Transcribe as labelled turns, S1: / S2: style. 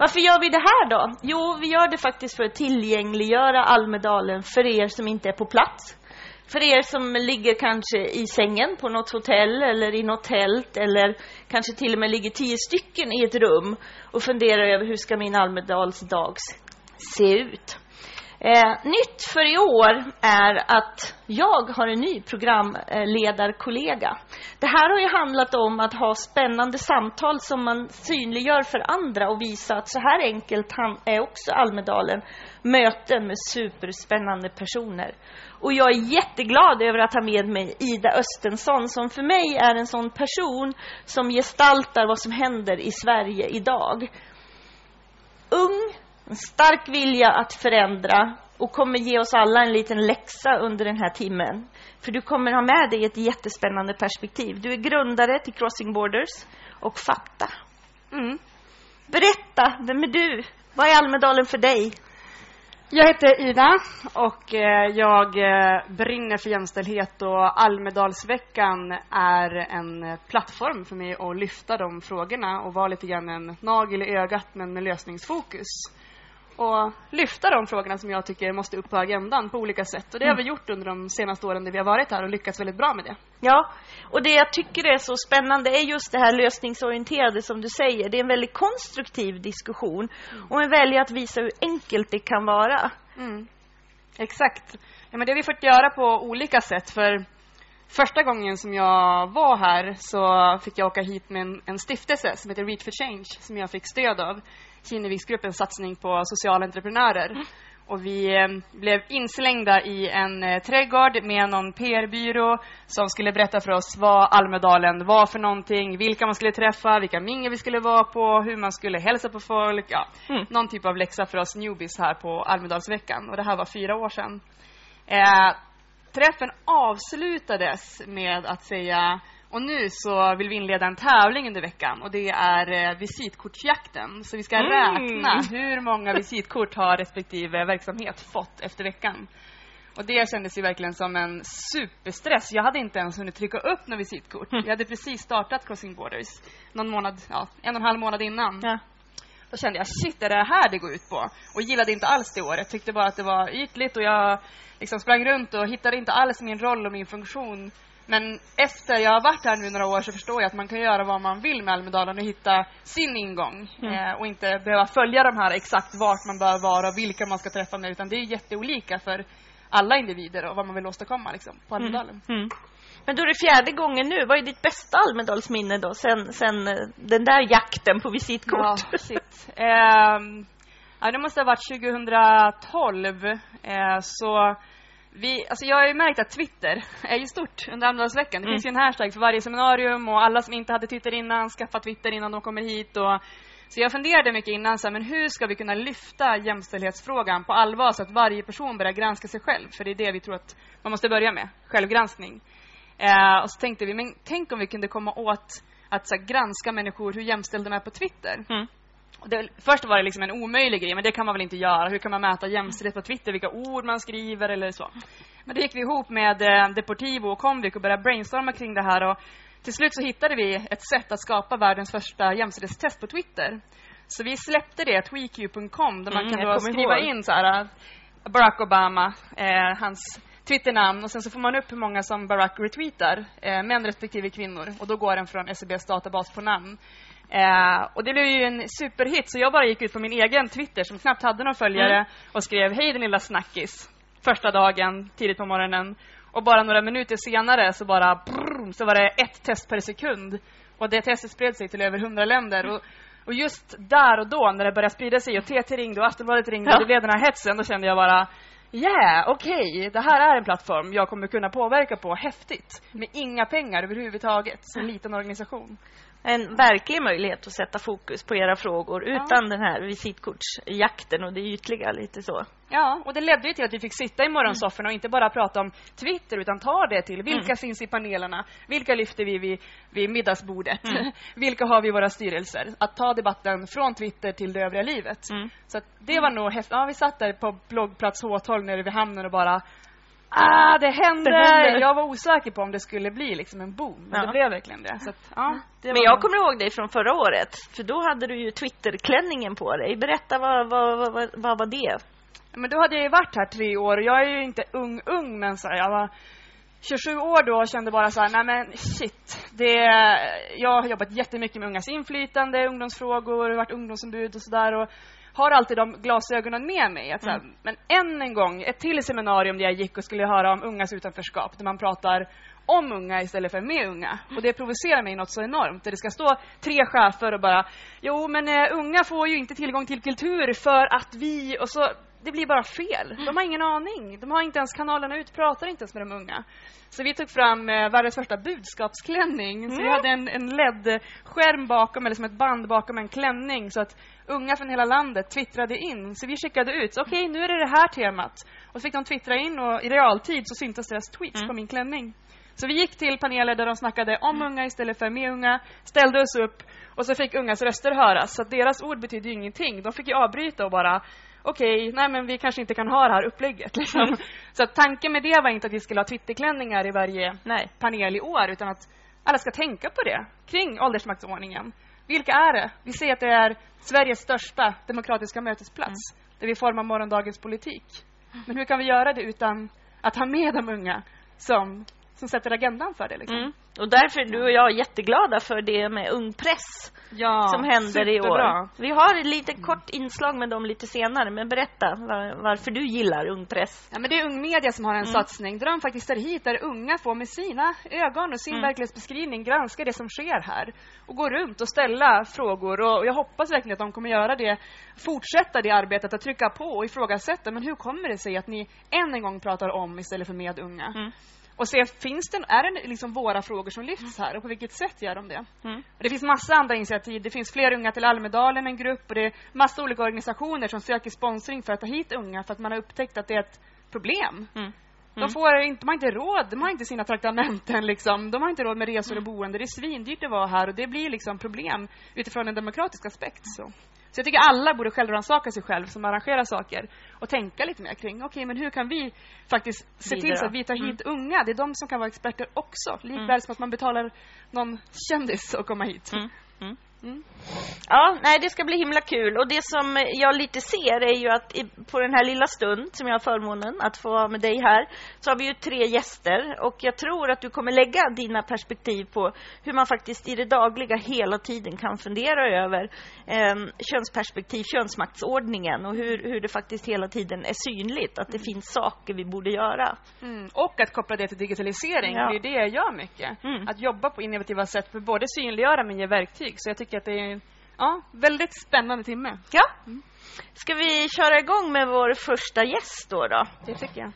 S1: Varför gör vi det här då? Jo, vi gör det faktiskt för att tillgängliggöra Almedalen för er som inte är på plats. För er som ligger kanske i sängen på något hotell eller i något tält eller kanske till och med ligger tio stycken i ett rum och funderar över hur ska min Almedalsdag se ut. Eh, nytt för i år är att jag har en ny programledarkollega. Det här har ju handlat om att ha spännande samtal som man synliggör för andra och visa att så här enkelt är också Almedalen. Möten med superspännande personer. Och jag är jätteglad över att ha med mig Ida Östensson som för mig är en sån person som gestaltar vad som händer i Sverige idag. Ung, en stark vilja att förändra och kommer ge oss alla en liten läxa under den här timmen. För du kommer ha med dig ett jättespännande perspektiv. Du är grundare till Crossing Borders och Fatta. Mm. Berätta, vem är du? Vad är Almedalen för dig?
S2: Jag heter Ida och eh, jag eh, brinner för jämställdhet och Almedalsveckan är en plattform för mig att lyfta de frågorna och vara lite grann en nagel i ögat men med lösningsfokus och lyfta de frågorna som jag tycker måste upp på agendan på olika sätt. Och det har vi gjort under de senaste åren när vi har varit här och lyckats väldigt bra med det.
S1: Ja, och det jag tycker är så spännande är just det här lösningsorienterade som du säger. Det är en väldigt konstruktiv diskussion och man väljer att visa hur enkelt det kan vara. Mm.
S2: Exakt. Ja, men det har vi fått göra på olika sätt. För första gången som jag var här så fick jag åka hit med en, en stiftelse som heter Reach for Change som jag fick stöd av. Kinneviksgruppens satsning på sociala entreprenörer. Och vi eh, blev inslängda i en eh, trädgård med någon PR-byrå som skulle berätta för oss vad Almedalen var för någonting, vilka man skulle träffa, vilka mingel vi skulle vara på, hur man skulle hälsa på folk. Ja, mm. Någon typ av läxa för oss newbies här på Almedalsveckan. Och det här var fyra år sedan. Eh, träffen avslutades med att säga och nu så vill vi inleda en tävling under veckan och det är eh, visitkortsjakten. Så vi ska mm. räkna hur många visitkort har respektive verksamhet fått efter veckan. Och det kändes ju verkligen som en superstress. Jag hade inte ens hunnit trycka upp några visitkort. Mm. Jag hade precis startat Crossing Borders någon månad, ja, en och en halv månad innan. Ja. Då kände jag, shit, är det här det går ut på? Och gillade inte alls det året. Tyckte bara att det var ytligt och jag liksom sprang runt och hittade inte alls min roll och min funktion men efter jag har varit här nu några år så förstår jag att man kan göra vad man vill med Almedalen och hitta sin ingång. Mm. Eh, och inte behöva följa de här exakt vart man bör vara och vilka man ska träffa med. Utan det är jätteolika för alla individer och vad man vill åstadkomma liksom, på mm. Almedalen. Mm. Mm.
S1: Men då är det fjärde gången nu. Vad är ditt bästa Almedalsminne då? Sen, sen eh, den där jakten på visitkort?
S2: Ja, shit. eh, det måste ha varit 2012. Eh, så vi, alltså jag har ju märkt att Twitter är ju stort under Almedalsveckan. Det mm. finns ju en hashtag för varje seminarium och alla som inte hade Twitter innan skaffar Twitter innan de kommer hit. Och, så jag funderade mycket innan, så här, men hur ska vi kunna lyfta jämställdhetsfrågan på allvar så att varje person börjar granska sig själv? För det är det vi tror att man måste börja med, självgranskning. Eh, och så tänkte vi, men tänk om vi kunde komma åt att här, granska människor hur jämställda de är på Twitter. Mm. Det, först var det liksom en omöjlig grej, men det kan man väl inte göra. Hur kan man mäta jämställdhet på Twitter, vilka ord man skriver eller så. Men det gick vi ihop med eh, Deportivo och Comvik och började brainstorma kring det här. Och till slut så hittade vi ett sätt att skapa världens första jämställdhetstest på Twitter. Så vi släppte det, tweaku.com, där man mm, kan då skriva ihåg. in så här, Barack Obama, eh, hans Twitternamn och sen så får man upp hur många som Barack retweetar, eh, män respektive kvinnor. Och då går den från SCBs databas på namn. Eh, och det blev ju en superhit, så jag bara gick ut på min egen Twitter som knappt hade någon följare mm. och skrev Hej din lilla snackis. Första dagen, tidigt på morgonen. Och bara några minuter senare så bara brrr, så var det ett test per sekund. Och det testet spred sig till över hundra länder. Och, och just där och då, när det började sprida sig och TT ringde och Aftonbladet ringde ja. och det blev den här hetsen, då kände jag bara Yeah, okej, okay. det här är en plattform jag kommer kunna påverka på häftigt. Med inga pengar överhuvudtaget, en liten organisation
S1: en verklig möjlighet att sätta fokus på era frågor ja. utan den här visitkortsjakten och det ytliga lite så.
S2: Ja, och det ledde ju till att vi fick sitta i morgonsofforna och inte bara prata om Twitter utan ta det till vilka mm. finns i panelerna, vilka lyfter vi vid, vid middagsbordet, mm. vilka har vi i våra styrelser. Att ta debatten från Twitter till det övriga livet. Mm. Så det var nog häftigt. Ja, vi satt där på bloggplats H12 nere vid hamnen och bara Ah, det hände.
S1: Det hände.
S2: Jag var osäker på om det skulle bli liksom en boom, men
S1: Ja.
S2: det blev verkligen det. Så att, ja, det
S1: Men jag kommer ihåg dig från förra året, för då hade du ju Twitterklänningen på dig. Berätta, vad, vad, vad, vad, var det?
S2: Men då hade jag ju varit här tre år och jag är ju inte ung, ung, men så här, jag var 27 år då och kände bara så här, nej men shit. Det, jag har jobbat jättemycket med ungas inflytande, ungdomsfrågor, varit ungdomsombud och sådär har alltid de glasögonen med mig. Att här, Men än en gång, ett till seminarium där jag gick och skulle höra om ungas utanförskap, där man pratar om unga istället för med unga. Och det provocerar mig något så enormt. Där det ska stå tre chefer och bara, jo men eh, unga får ju inte tillgång till kultur för att vi, och så, det blir bara fel. De har ingen aning. De har inte ens kanalerna ut, pratar inte ens med de unga. Så vi tog fram eh, världens första budskapsklänning. Så vi
S1: Mm.
S2: hade en, en LED-skärm bakom, eller som ett band bakom en klänning. Så att unga från hela landet twittrade in. Så vi skickade ut, okej nu är det det här temat. Och så fick de twittra in och i realtid så syntes deras tweets
S1: Mm.
S2: på min klänning. Så vi gick till paneler där de snackade om unga istället för med unga, ställde oss upp och så fick ungas röster höras. Så att deras ord betydde ingenting. De fick ju avbryta och bara okej, nej men vi kanske inte kan ha det här upplägget. Liksom. Så att tanken med det var inte att vi skulle ha twitterklänningar i varje
S1: Nej.
S2: panel i år utan att alla ska tänka på det kring åldersmaktsordningen. Vilka är det? Vi säger att det är Sveriges största demokratiska mötesplats där vi formar morgondagens politik. Men hur kan vi göra det utan att ha med de unga som, som sätter agendan för det? Liksom?
S1: Mm. Och därför är du och jag jätteglada för det med Ung Press
S2: Ja,
S1: som händer i år. Vi har ett litet kort inslag med dem lite senare, men berätta var, varför du gillar Ung Press.
S2: Ja, men det är Ung Media som har en
S1: Mm.
S2: satsning där de faktiskt tar hit där unga får med sina ögon och sin
S1: Mm.
S2: verklighetsbeskrivning granska det som sker här och gå runt och ställa frågor och jag hoppas verkligen att de kommer göra det, fortsätta det arbetet att trycka på och ifrågasätta men hur kommer det sig att ni än en gång pratar om istället för med unga?
S1: Mm.
S2: Och se, finns det, är det liksom våra frågor som lyfts här och på vilket sätt gör de det?
S1: Mm.
S2: Det finns massa andra initiativ. Det finns fler unga till Almedalen, en grupp och det är massa olika organisationer som söker sponsring för att ta hit unga för att man har upptäckt att det är ett problem.
S1: Mm.
S2: De, får inte, de har inte råd, de har inte sina traktamenten. Liksom. De har inte råd med resor och boende. Det är svindyrt att vara här och det blir liksom problem utifrån en demokratisk aspekt. Så. Så jag tycker alla borde självrannsaka sig själv som arrangerar saker och tänka lite mer kring, okej men hur kan vi faktiskt se till
S1: Bidra.
S2: så att vi tar hit unga? Det är de som kan vara experter också. Likväl som att man betalar någon kändis att komma hit.
S1: Mm. Mm.
S2: Mm.
S1: Ja, nej det ska bli himla kul. Och det som jag lite ser är ju att på den här lilla stund som jag har förmånen att få vara med dig här, så har vi ju tre gäster. Och jag tror att du kommer lägga dina perspektiv på hur man faktiskt i det dagliga hela tiden kan fundera över eh, könsperspektiv, könsmaktsordningen och hur, hur det faktiskt hela tiden är synligt, att det finns saker vi borde göra.
S2: Mm. Och att koppla det till digitalisering,
S1: Ja.
S2: det är det jag gör mycket.
S1: Mm.
S2: Att jobba på innovativa sätt för både synliggöra men ge verktyg. Så jag tycker att det är ja, väldigt spännande timme.
S1: Ja. Ska vi köra igång med vår första gäst då? då?
S2: Det tycker jag.